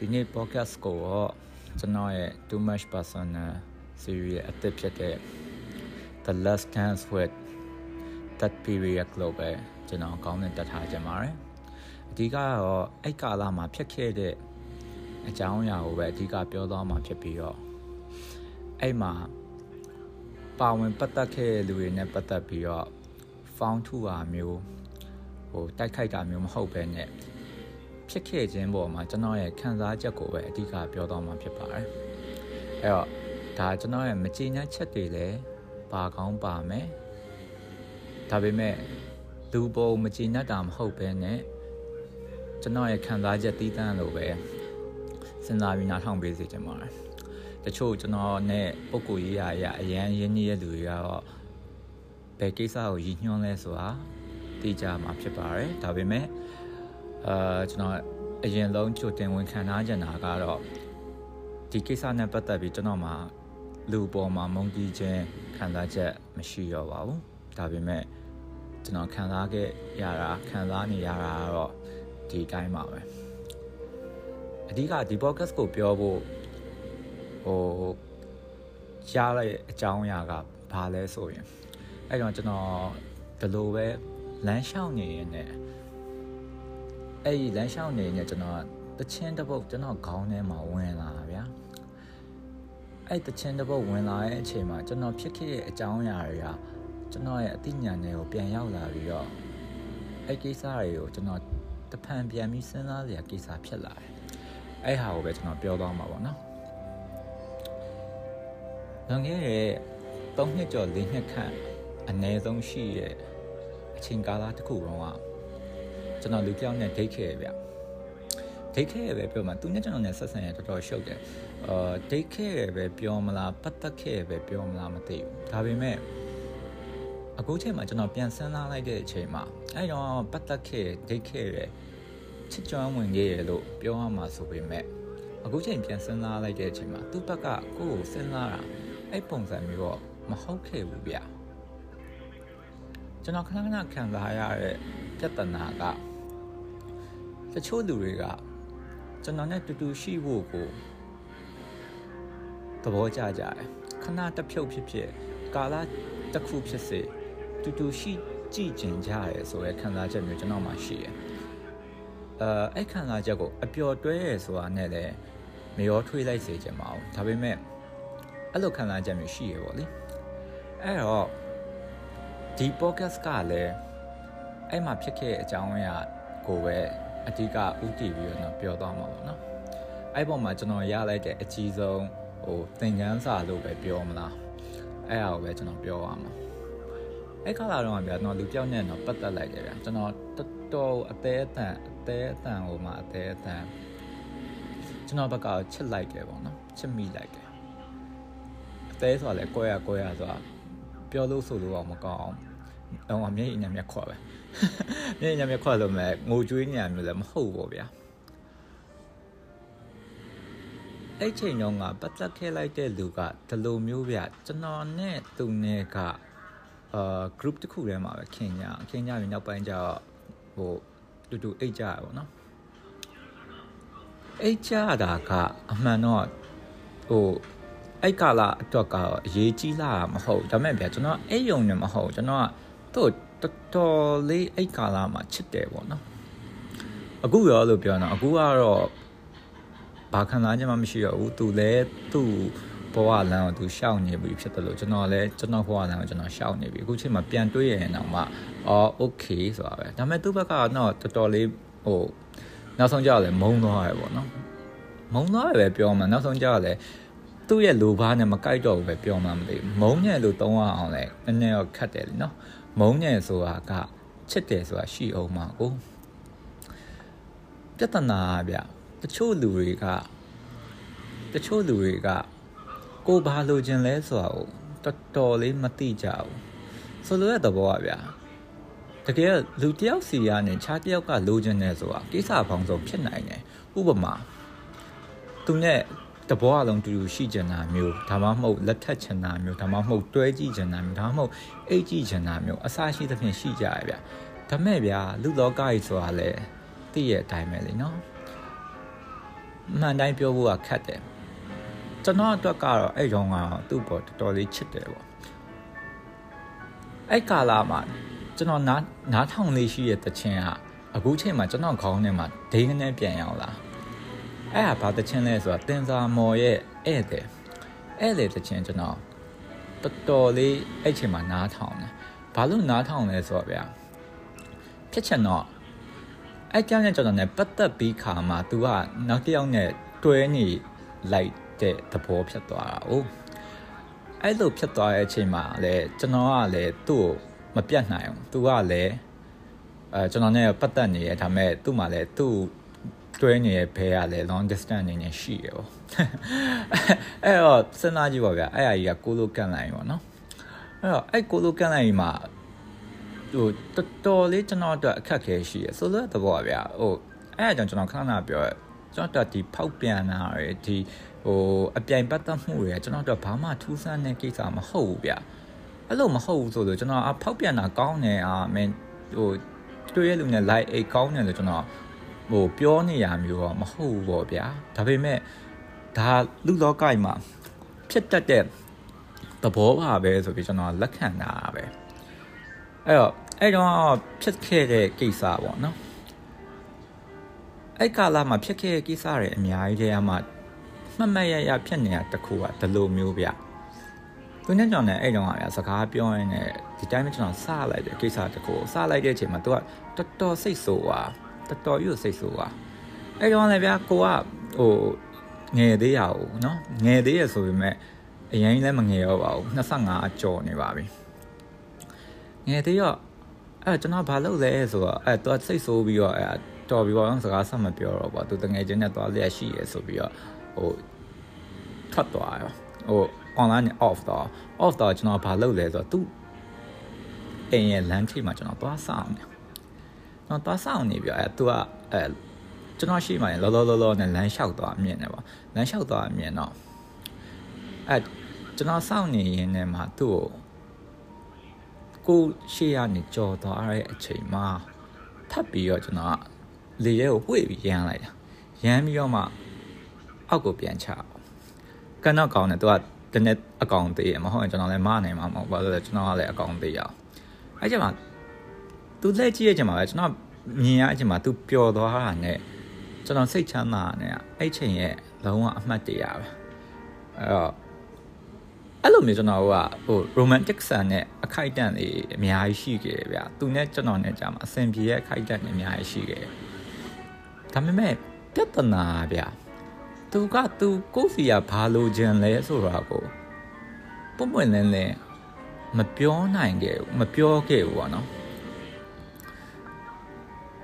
ဒီနေ့ podcast ကိုတော့ကျွန်တော်ရဲ့ too much personal series ရဲ့အသစ်ဖြစ်တဲ့ the last dance with that period လို့ပဲကျွန်တော်ကောင်းတဲ့တက်ထားကြပါတယ်အဓိကကတော့အဲ့ကာလမှာဖြစ်ခဲ့တဲ့အကြောင်းအရာကိုပဲအဓိကပြောသွားမှာဖြစ်ပြီးတော့အဲ့မှာပါဝင်ပတ်သက်ခဲ့တဲ့လူတွေနဲ့ပတ်သက်ပြီးတော့ found to ဟာမျိုးဟိုတိုက်ခိုက်တာမျိုးမဟုတ်ပဲနဲ့ ဖြစ်ခဲ့ခြင်းပေါ်မှာကျွန်တော်ရဲ့ခံစားချက်ကိုပဲအဓိကပြောသွားမှာဖြစ်ပါတယ်အဲ့တော့ဒါကျွန်တော်ရဲ့မကြေနပ်ချက်တွေလည်းပါကောင်းပါမယ်ဒါပေမဲ့လူပေါ်မကြေနပ်တာမဟုတ်ပဲနဲ့ကျွန်တော်ရဲ့ခံစားချက်တီးတန်းလို့ပဲစဉ်းစားပြီးနားထောင်ပေးစေချင်ပါတယ်တချို့ကျွန်တော်နဲ့ပုံကိုရေးရရအရန်ရင်းနှီးတဲ့လူတွေကတော့ဘယ်ကိစ္စကိုရည်ညွှန်းလဲဆိုတာသိကြမှာဖြစ်ပါတယ်ဒါပေမဲ့ အာကျွန်တော်အရင်ဆုံးကြိုတင်ဝင်ခံထားကြတာကတော့ဒီကိစ္စနဲ့ပတ်သက်ပြီးကျွန်တော်မှာလူပေါ်မှာမုန်းတီးခြင်းခံစားချက်မရှိတော့ပါဘူးဒါပေမဲ့ကျွန်တော်ခံစားခဲ့ရတာခံစားနေရတာကတော့ဒီတိုင်းပါပဲအဓိကဒီ podcast ကိုပြောဖို့ဟိုရတဲ့အကြောင်းအရာကဘာလဲဆိုရင်အဲ့တော့ကျွန်တော်ဒီလိုပဲလမ်းလျှောက်နေရင်ね အဲ့ဒီလမ်းလျှောက်နေရင်ကျွန်တော်တချင်းတစ်ပုတ်ကျွန်တော်ခေါင်းထဲမှာဝင်လာတာဗျာအဲ့တချင်းတစ်ပုတ်ဝင်လာတဲ့အချိန်မှာကျွန်တော်ဖြစ်ခဲ့တဲ့အကြောင်းအရာတွေကကျွန်တော်ရဲ့အသိဉာဏ်တွေကိုပြန်ရောက်လာပြီးတော့အဲ့ကိစ္စတွေကိုကျွန်တော်တဖန်ပြန်ပြီးစဉ်းစားစရာကိစ္စဖြစ်လာတယ်အဲ့ဟာကိုပဲကျွန်တော်ပြောသွားမှာပေါ့နော်လွန်ခဲ့တဲ့3နှစ်ကျော်4နှစ်ခန့်အနည်းဆုံးရှိရဲ့အချိန်ကာလတစ်ခုလုံးက ကျွန်တော်လူပြောင်းနဲ့ဒိတ်ခဲ့ဗျဒိတ်ခဲ့ပဲပြောမှာသူနဲ့ကျွန်တော်နဲ့ဆက်ဆံရတော်တော်ရှုပ်တယ်အာဒိတ်ခဲ့ပဲပြောမလားပတ်သက်ခဲ့ပဲပြောမလားမသိဘူးဒါပေမဲ့အခုချိန်မှာကျွန်တော်ပြန်ဆန်းလာလိုက်တဲ့အချိန်မှာအဲ့တော့ပတ်သက်ခဲ့ဒိတ်ခဲ့တယ်ချစ်ကြွမ်းဝင်ခဲ့ရလို့ပြောရမှာဆိုပေမဲ့အခုချိန်ပြန်စဉ်းစားလိုက်တဲ့အချိန်မှာသူ့ဘက်ကကိုယ့်ကိုစဉ်းစားတာအဲ့ပုံစံမျိုးတော့မဟုတ်ခဲ့ဘူးဗျကျွန်တော်ခဏခဏခံစားရတဲ့ပြဿနာက တချို့လူတွေကကျွန်တော်နဲ့တူတူရှိဖို့ကိုသဘောကျကြတယ်ခဏတစ်ဖြုတ်ဖြစ်ဖြစ်ကာလတစ်ခုဖြစ်စေတူတူရှိကြည့်ကျင်ကြရဲဆိုရဲခံစားချက်မျိုးကျွန်တော်မှရှိတယ်အဲအဲ့ခံစားချက်ကိုအပျော်တွဲရဲဆိုတာနဲ့လည်းမရောထွေးလိုက်စေချင်ပါဘူးဒါပေမဲ့အဲ့လိုခံစားချက်မျိုးရှိရပေါ့လေအဲ့တော့ဒီ podcast ကလည်းအဲ့မှာဖြစ်ခဲ့တဲ့အကြောင်းအရာကိုပဲ အဓိကဥတည်ပြီးတော့ပြောသွားမှာပေါ့နော်အဲ့ပေါ်မှာကျွန်တော်ရလိုက်တဲ့အကြီးဆုံးဟိုသင်ခန်းစာလို့ပဲပြောမလားအဲ့အရာကိုပဲကျွန်တော်ပြောရမှာအဲ့ခါလာတော့ဗျာကျွန်တော်လူပြောင်းနေတော့ပတ်သက်လိုက်တယ်ဗျာကျွန်တော်တော်တော်အသေးအတန်အသေးအတန်ဟိုမှာအသေးအတန်ကျွန်တော်ဘက်ကချစ်လိုက်တယ်ပေါ့နော်ချစ်မိလိုက်တယ်အသေးဆိုတာလည်းကိုရကိုရဆိုတာပြောလို့ဆိုလို့အောင်မကောင်းအောင် တော့အမျက်ရည်နဲ့မျက်ခွက်ပဲမျက်ရည်နဲ့မျက်ခွက်လို့မဲ့ငိုကြွေးညာမျိုးလည်းမဟုတ်ဘူးဗျာအဲ့ချိန်တော့ငါပတ်သက်ခဲ့လိုက်တဲ့လူကဒီလိုမျိုးဗျကျွန်တော်နဲ့သူနဲ့ကအာ group တစ်ခုထဲမှာပဲခင်ညာခင်ညာပြီးနောက်ပိုင်းကျတော့ဟိုတူတူအိတ်ကြရပါတော့အိတ်ကြတာကအမှန်တော့ဟိုအဲ့ကာလအတွက်ကတော့အရေးကြီးလာမဟုတ်ဒါမဲ့ဗျာကျွန်တော်အဲ့ယုံနေမဟုတ်ကျွန်တော်က သူ့တော်တော်လေးအဲ့ကာလမှာချစ်တယ်ပေါ့နော်အခုရောလို့ပြောတော့အခုကတော့ဘာခံစားချက်မှမရှိတော့ဘူးသူလည်းသူ့ဘဝလမ်းကိုသူရှောက်နေပြီဖြစ်တယ်လို့ကျွန်တော်လည်းကျွန်တော်ဘဝလမ်းကိုကျွန်တော်ရှောက်နေပြီအခုချိန်မှာပြန်တွေးရရင်တော့မှအော်โอเคဆိုတာပဲဒါပေမဲ့သူ့ဘက်ကတော့တော်တော်လေးဟိုနောက်ဆုံးကြတော့လည်းမုန်းသွားရပေါ့နော်မုန်းသွားရပဲပြောမှာနောက်ဆုံးကြတော့လည်း သူ့ရဲ့လိုဘာနဲ့မကိုက်တော့ဘူးပဲပြောမှမသိဘူးမုန်းညံ့လို့သုံးရအောင်လဲနည်းနည်းတော့ခတ်တယ်လीနော်မုန်းညံ့ဆိုတာကချစ်တယ်ဆိုတာရှိအောင်မှာကိုပြဿနာဗျတချို့လူတွေကတချို့လူတွေကကိုဘာလိုချင်လဲဆိုတာကိုတော်တော်လေးမသိကြဘူးဆိုလိုတဲ့သဘောကဗျာတကယ်လူတယောက်စီကနေခြားတယောက်ကလိုချင်တယ်ဆိုတာကိစ္စပေါင်းစုံဖြစ်နိုင်တယ်ဥပမာသူနဲ့ တဘောအလုံးတူတူရှိချင်တာမျိုးဒါမှမဟုတ်လက်ထက်ချင်တာမျိုးဒါမှမဟုတ်တွဲကြည့်ချင်တာမျိုးဒါမှမဟုတ်အိတ်ကြည့်ချင်တာမျိုးအစရှိသဖြင့်ရှိကြရဗျဒါမဲ့ဗျာလူလောကကြီးဆိုတာလေသိရဲ့အတိုင်းပဲလေနော်မှန်တိုင်းပြောဖို့ကခက်တယ်ကျွန်တော်အတွက်ကတော့အဲ့ရောကသူ့ပေါ်တော်တော်လေးချစ်တယ်ပေါ့အဲ့ကာလာမှာကျွန်တော်နားနားထောင်လေးရှိတဲ့တခြင်းကအခုချိန်မှာကျွန်တော်ခေါင်းထဲမှာဒိန်းနဲ့ပြန်ရောက်လာ အဲ့ဟာဘာတခြင်းလဲဆိုတာတင်စာမော်ရဲ့ဧည့်သည်ဧည့်သည်တခြင်းကျွန်တော်တော်တော်လေးအဲ့ချိန်မှာနားထောင်တယ်ဘာလို့နားထောင်လဲဆိုတော့ဗျာဖြစ်ချင်တော့အဲ့ကြောင့်နဲ့ကျွန်တော် ਨੇ ပတ်သက်ပြီးခါမှာ तू ကနောက်တစ်ယောက်နဲ့တွဲနေလိုက်တဲ့သဘောဖြစ်သွားတာ哦အဲ့လိုဖြစ်သွားတဲ့အချိန်မှာလည်းကျွန်တော်ကလည်းသူ့ကိုမပြတ်နိုင်ဘူးသူကလည်းအဲကျွန်တော်နဲ့ပတ်သက်နေရဒါပေမဲ့သူ့မှာလည်းသူ့ တွဲနေတဲ့ဘဲကလည်း long distance အနေနဲ့ရှိရပေါ့အဲ့တော့စဉ်းစားကြည့်ပါဗျာအဲ့အရာကြီးကကိုလိုကန်လိုက်ပေါ့နော်အဲ့တော့အဲ့ကိုလိုကန်လိုက်မှာဟိုတော်တော်လေးကျွန်တော်အတွက်အခက်ခဲရှိရဆိုတော့တဘောဗျာဟိုအဲ့အကြောင့်ကျွန်တော်ခဏခဏပြောရကျွန်တော်ဒီဖောက်ပြန်တာရယ်ဒီဟိုအပြိုင်ပတ်သက်မှုတွေကျွန်တော်တို့ဘာမှထူးဆန်းတဲ့ကိစ္စမဟုတ်ဘူးဗျအဲ့လိုမဟုတ်ဘူးဆိုလို့ကျွန်တော်အဖောက်ပြန်တာကောင်းတယ်အာမင်းဟိုတွေ့ရလူနဲ့ like အိတ်ကောင်းတယ်လို့ကျွန်တော် ဟိုပြောနေရမျိုးတော့မဟုတ်ဘူးပေါ့ဗျာဒါပေမဲ့ဒါလူလောကကြီးမှာဖြစ်တတ်တဲ့သဘောပါပဲဆိုပြီးကျွန်တော်လက်ခံတာပဲအဲ့တော့အဲ့တော့ဖြစ်ခဲ့တဲ့ကိစ္စပေါ့နော်အဲ့ကာလမှာဖြစ်ခဲ့တဲ့ကိစ္စတွေအများကြီးတည်းအမှမှတ်မှတ်ရရဖြစ်နေတာတခုကဒီလိုမျိုးဗျသူနဲ့ကြောင့်လည်းအဲ့တော့ဗျာစကားပြောရင်းနဲ့ဒီတိုင်းကျွန်တော်စလိုက်တဲ့ကိစ္စတခုစလိုက်တဲ့အချိန်မှာသူကတော်တော်စိတ်ဆိုးသွား တော်တော်ကြီးကိုစိတ်ဆိုးသွားအဲ့တော့လည်းဗျာကိုကဟိုငယ်သေးရအောင်နော်ငယ်သေးရဆိုပေမဲ့အရင်လည်းမငယ်တော့ပါဘူး25အကျော်နေပါပြီငယ်သေးရအဲ့ကျွန်တော်ဘာလုပ်လဲဆိုတော့အဲ့သူကစိတ်ဆိုးပြီးတော့အဲ့တော်ပြီးတော့စကားဆက်မပြောတော့ပါသူတငယ်ချင်းနဲ့သွားလျက်ရှိရဆိုပြီးတော့ဟိုထွက်သွားရောဟို online off တော့ off တော့ကျွန်တော်ဘာလုပ်လဲဆိုတော့သူအိမ်ရဲ့ LAN ထိပ်မှာကျွန်တော်သွားဆောင်တယ် တော်သွားဆောင်နေပြီအဲသူကအဲကျွန်တော်ရှိမှလောလောလောလောနဲ့လမ်းလျှောက်သွားအမြင်နဲ့ပေါ့လမ်းလျှောက်သွားအမြင်တော့အဲကျွန်တော်စောင့်နေရင်းနဲ့မှသူ့ကိုကိုရှေ့ရနေကြော်သွားတဲ့အချိန်မှာထပ်ပြီးတော့ကျွန်တော်လေရဲကိုဝှေ့ပြီးရမ်းလိုက်တာရမ်းပြီးတော့မှအောက်ကိုပြန်ချကနောက်ကောင်းတယ်သူကတနေ့အကောင့်သေးရမဟုတ်ရင်ကျွန်တော်လည်းမနိုင်မှာမဟုတ်ဘာလို့လဲကျွန်တော်ကလည်းအကောင့်သေးရအောင်အဲ့ကျမှ သူလက်ကြည့်ရကျမှပဲကျွန်တော်မြင်ရအချိန်မှာ तू ပျော်သွားတာနဲ့ကျွန်တော်စိတ်ချမ်းသာနဲ့အဲ့ချိန်ရဲ့လုံးဝအမှတ်တရပဲအဲ့တော့အဲ့လိုမျိုးကျွန်တော်ကဟို romantic ဆန်နဲ့အခိုက်အတန့်တွေအများကြီးရှိခဲ့ဗျာသူနဲ့ကျွန်တော်နဲ့ကြာမှာအဆင်ပြေရဲ့အခိုက်အတန့်တွေအများကြီးရှိခဲ့ဒါပေမဲ့ပြဿနာဗျာသူကသူကိုစီကဘာလိုချင်လဲဆိုတာကိုပုံပွင့်လင်းလင်းမပြောနိုင်ခဲ့ဘူးမပြောခဲ့ဘူးပေါ့နော်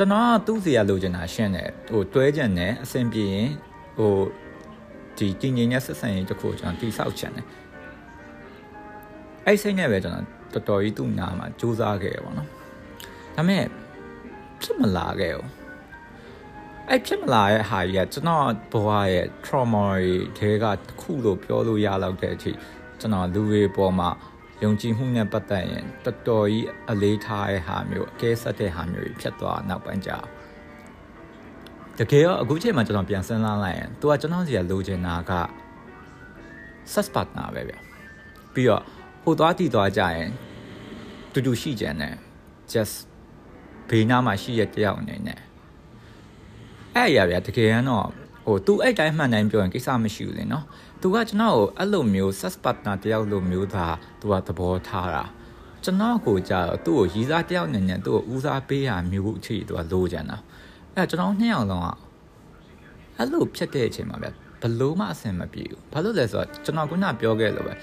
ကျွန်တော်ကသူ့စီကလိုချင်တာရှင်းတယ်ဟိုတွဲချင်တယ်အဆင်ပြေရင်ဟိုဒီတည်ငြိမ်တဲ့ဆက်ဆံရေးတစ်ခုကျွန်တော်တိဆောက်ချင်တယ်အဲ့စိတ်နဲ့ပဲကျွန်တော်တော်တော်ကြီးသူ့နာမှာစူးစမ်းခဲ့ရပါတော့ဒါပေမဲ့ဖြစ်မလာခဲ့ဘူးအဲ့ဖြစ်မလာတဲ့ဟာကြီးကကျွန်တော်ဘဝရဲ့ trauma တွေထဲကတစ်ခုလို့ပြောလို့ရလောက်တဲ့အထိကျွန်တော်လူတွေပေါ်မှာ ယုံကြည်မှုနဲ့ပတ်သက်ရင်တော်တော်ကြီးအလေးထားတဲ့ဟာမျိုးအကဲဆက်တဲ့ဟာမျိုးကြီးဖြစ်သွားနောက်ပိုင်းကျတကယ်တော့အခုချိန်မှာကျွန်တော်ပြန်စဉ်းစားလိုက်ရင်သူကကျွန်တော်စီကလိုချင်တာက sus partner ပဲဗျပြီးတော့ဟိုသွားတည်သွားကြရင်တူတူရှိကြတယ် just ဘေးနားမှာရှိရတဲ့ယောက်အနေနဲ့အဲ့ရဗျာတကယ်တော့ ဟိုသူအဲ့တိုင်းမှန်တိုင်းပြောရင်ကိစ္စမရှိဘူးလေနော်သူကကျွန်တော်ကိုအဲ့လိုမျိုး sex partner တယောက်လိုမျိုးသာသူကသဘောထားတာကျွန်တော်ကိုကြာသူ့ကိုရီစားတယောက်နဲ့နဲ့သူ့ကိုဦးစားပေးရမျိုးအချိန်သူကလိုချင်တာအဲ့ကျွန်တော်နှစ်ယောက်လုံးကအဲ့လိုဖြစ်တဲ့အချိန်မှာဗျဘလို့မှအဆင်မပြေဘူးဘာလို့လဲဆိုတော့ကျွန်တော်ကနပြောခဲ့လို့ပဲ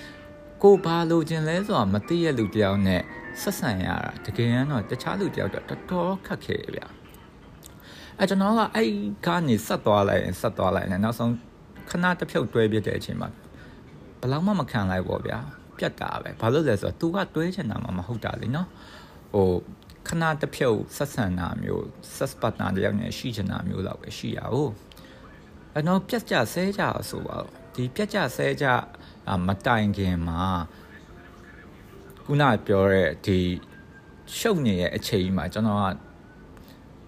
ကိုဘာလိုချင်လဲဆိုတာမသိရလူတယောက်နဲ့ဆက်ဆံရတာတကယ်တော့တခြားလူတယောက်တော့တော်တော်ခက်ခဲဗျာ အဲကျွန်တော်ကအဲ့ကနေဆက်သွားလိုက်ရင်ဆက်သွားလိုက်ရင်နောက်ဆုံးခဏတစ်ဖြုတ်တွဲပြတဲ့အချိန်မှာဘယ်လောက်မှမခံလိုက်ပေါ့ဗျာပြတ်တာပဲဘာလို့လဲဆိုတော့ तू ကတွဲချင်တာမှမဟုတ်တာလေနော်ဟိုခဏတစ်ဖြုတ်ဆက်ဆံတာမျိုး ဆက်ပတ်တာတယောက်နဲ့ရှိချင်တာမျိုးတော့ပဲရှိရအောင်အဲတော့ပြတ်ကြဆဲကြဆိုပါတော့ဒီပြတ်ကြဆဲကြမတိုင်ခင်မှာခုနပြောတဲ့ဒီရှုပ်နေရဲ့အချိန်မှာကျွန်တော်က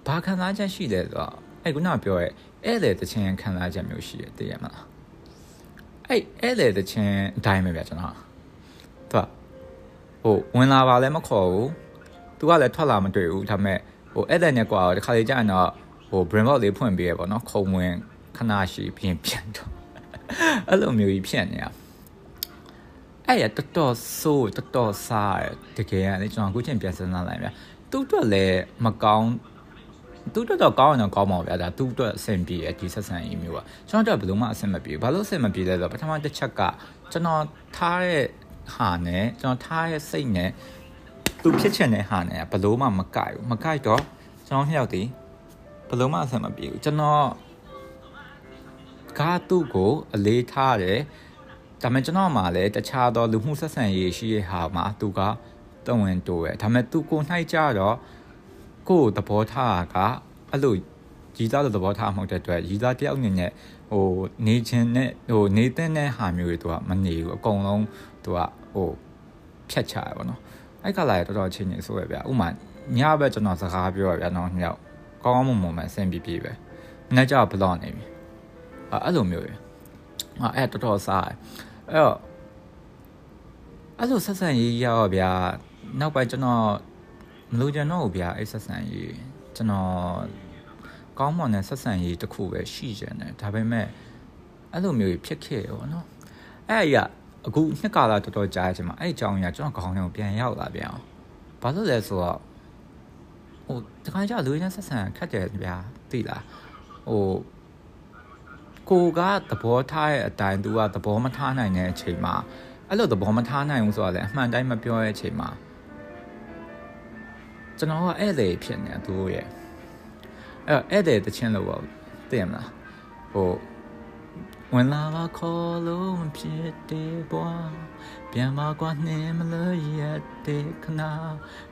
ဘာခံစားချက်ရှိလဲဆိုတော့အဲ့ခုနပြောရဲဧည့်သည်တချင်းခံစားချက်မျိုးရှိတယ်သိရမလားအဲ့ဧည့်သည်တချင်းအတိုင်းပဲဗျကျွန်တော်သူကဟိုဝင်လာပါလည်းမခေါ်ဘူးသူကလည်းထွက်လာမတွေ့ဘူးဒါပေမဲ့ဟိုဧည့်သည်နဲ့ကွာတခါလေကြာရင်တော့ဟို brain box လေးဖွင့်ပေးရပေါ့နော်ခုံဝင်ခဏရှိပြီးပြန်တော့အဲ့လိုမျိုးကြီးဖြစ်နေတာအဲ့ရတော်တော်ဆိုးတော်တော်စားတကယ်ကလေကျွန်တော်အခုချိန်ပြန်စဉ်းစားလိုက်ဗျသူ့အတွက်လည်းမကောင်း သူ့အတွက်တော့ကောင်းရင်တော့ကောင်းပါဗျာဒါသူ့အတွက်အဆင်ပြေအဒီဆက်ဆံရေးမျိုးอ่ะကျွန်တော်တို့ဘယ်လို့မှအဆင်မပြေဘူးဘာလို့အဆင်မပြေလဲဆိုတော့ပထမတစ်ချက်ကကျွန်တော်ထားတဲ့ဟာနဲ့ကျွန်တော်ထားတဲ့စိတ်နဲ့သူဖြစ်ချင်တဲ့ဟာနဲ့ဘယ်လို့မှမကိုက်ဘူးမကိုက်တော့ကျွန်တော်နှစ်ယောက်တည်းဘယ်လို့မှအဆင်မပြေဘူးကျွန်တော်ကားသူ့ကိုအလေးထားတယ်ဒါပေမဲ့ကျွန်တော်မှလည်းတခြားသောလူမှုဆက်ဆံရေးရှိတဲ့ဟာမှာသူကတဝင်တိုးပဲဒါပေမဲ့သူကိုနှိုက်ကြတော့ ကိုယ်သဘောထားကအဲ့လိုကြီးသားလိုသဘောထားမှမဟုတ်တဲ့အတွက်ကြီးသားတယောက်အနေနဲ့ဟိုနေခြင်းနဲ့ဟိုနေတဲ့တဲ့ဟာမျိုးတွေသူကမနေဘူးအကုန်လုံးသူကဟိုဖြတ်ချရပါတော့အဲ့ကလာရတော်တော်ချင်းနေဆိုရဗျဥမာညဘက်ကျွန်တော်စကားပြောရဗျနော်ညောက်ကောင်းကောင်းမွန်မွန်မှအဆင်ပြေပြေပဲမနေ့ကျဘလော့နေပြီအဲ့လိုမျိုးပဲအဲ့တော်တော်စားအဲ့တော့အဲ့လိုဆက်ဆံရေးရောက်ဗျာနောက်ပိုင်းကျွန်တော် မလို့ကျွန်တော်ဗျာအဲ့ဆက်ဆံရေးကျွန်တော်ကောင်းမွန်တဲ့ဆက်ဆံရေးတစ်ခုပဲရှိကြတယ်ဒါပေမဲ့အဲ့လိုမျိုးဖြစ်ခဲ့ရောနော်အဲ့အရာအခုနှစ်ကာလတော်တော်ကြာချင်မှာအဲ့အကြောင်းကြီးကကျွန်တော်ခေါင်းထဲကိုပြန်ရောက်လာပြန်အောင်ဘာလို့လဲဆိုတော့ဟိုတခါကျလူရင်းဆက်ဆံခက်တယ်ဗျာသိလားဟိုကိုကသဘောထားတဲ့အတိုင်းသူကသဘောမထားနိုင်တဲ့အချိန်မှာအဲ့လိုသဘောမထားနိုင်ဘူးဆိုတာလည်းအမှန်တိုင်းမပြောတဲ့အချိန်မှာ ကျွန်တော်ကဧည့်သည်ဖြစ်နေတာသူတို့ရဲ့အဲ့ဧည့်သည်တချင်းလို့ပေါ့သိရမလားဟိုဝင်လာပါခေါ်လို့မဖြစ်တဲ့ဘွားပြန်မကွာနှင်းမလို့ရတဲ့ခနာ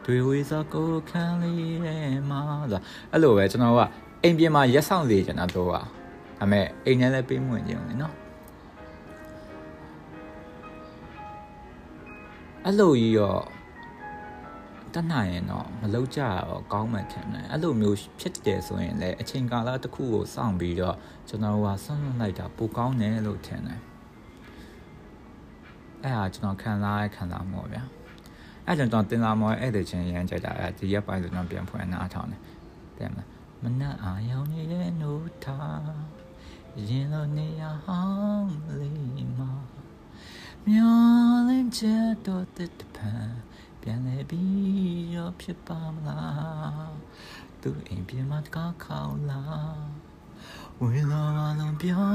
တွေ့ဝေးစကိုခံလေးရဲ့မှာဆိုအဲ့လိုပဲကျွန်တော်ကအိမ်ပြင်မှာရက်ဆောင်လေကျွန်တော်တို့ကဒါပေမဲ့အိမ်ထဲလည်းပေးမဝင်ခြင်းလေနော်အဲ့လိုကြီးရော တတ်နိုင်ရင်တော့မလောက်ကြတော့ကောင်းမှထင်တယ်အဲ့လိုမျိုးဖြစ်တယ်ဆိုရင်လည်းအချိန်ကာလတစ်ခုကိုစောင့်ပြီးတော့ကျွန်တော်ကဆွန့်လွတ်လိုက်တာပိုကောင်းတယ်လို့ထင်တယ်အဲ့ဟာကျွန်တော်ခံစားရခံစားမှုဗျာအဲ့ကျွန်တော်တင်လာမောအဲ့တဲ့ချင်းရမ်းကြတာအဲ့ဒီရက်ပိုင်းဆိုကျွန်တော်ပြန်ဖွင့်နားထောင်တယ်တဲ့မလားမနက်အာယောင်နေတဲ့နိုးထားရင်လိုနေရဟောင်းလေးမှာမျောလင်းချက်တော့တဲ့ပန်းပြ န်လဲပြီးရောဖြစ်ပါမလားသူအိမ်ပြင်မှာတကားခေါလာဝင်လာလုံးပြော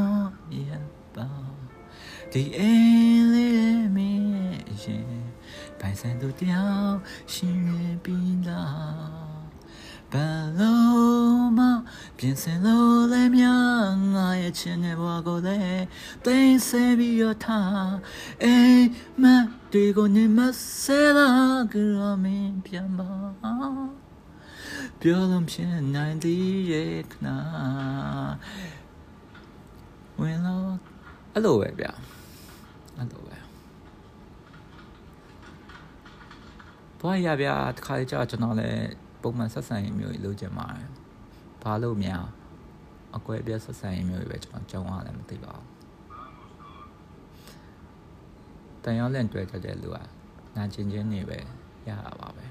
ရပါဒီအိမ်လေးမင်းရင်ပိုင်ဆိုင်သူတယောက်ရှင်ရပြီးလား ဘလုံးမပြင်ဆင်လို့လည်းများငါရဲ့ချင်တဲ့ဘဝကိုလည်းသိစေပြီးရထားအိမ်မတွေကိုနေမဆဲလာကြရမင်းပြန်ပါပြောလို့ဖြစ်နိုင်သေးရဲ့ခနာဝင်လို့အဲ့လိုပဲဗျအဲ့လိုပဲဘာရဗျာတခါကြာကျွန်တော်လည်း ပုံမှန်ဆက်ဆံရေးမျိုးကြီးလုပ်ကြမှာဘာလို့များအကွဲပြဲဆက်ဆံရေးမျိုးတွေပဲကျွန်တော်ကြောင်းရလည်းမသိပါဘူးတန်ရောလင့်တွေ့ကြတဲ့လူကနာကျင်ချင်းနေပဲရတာပါပဲ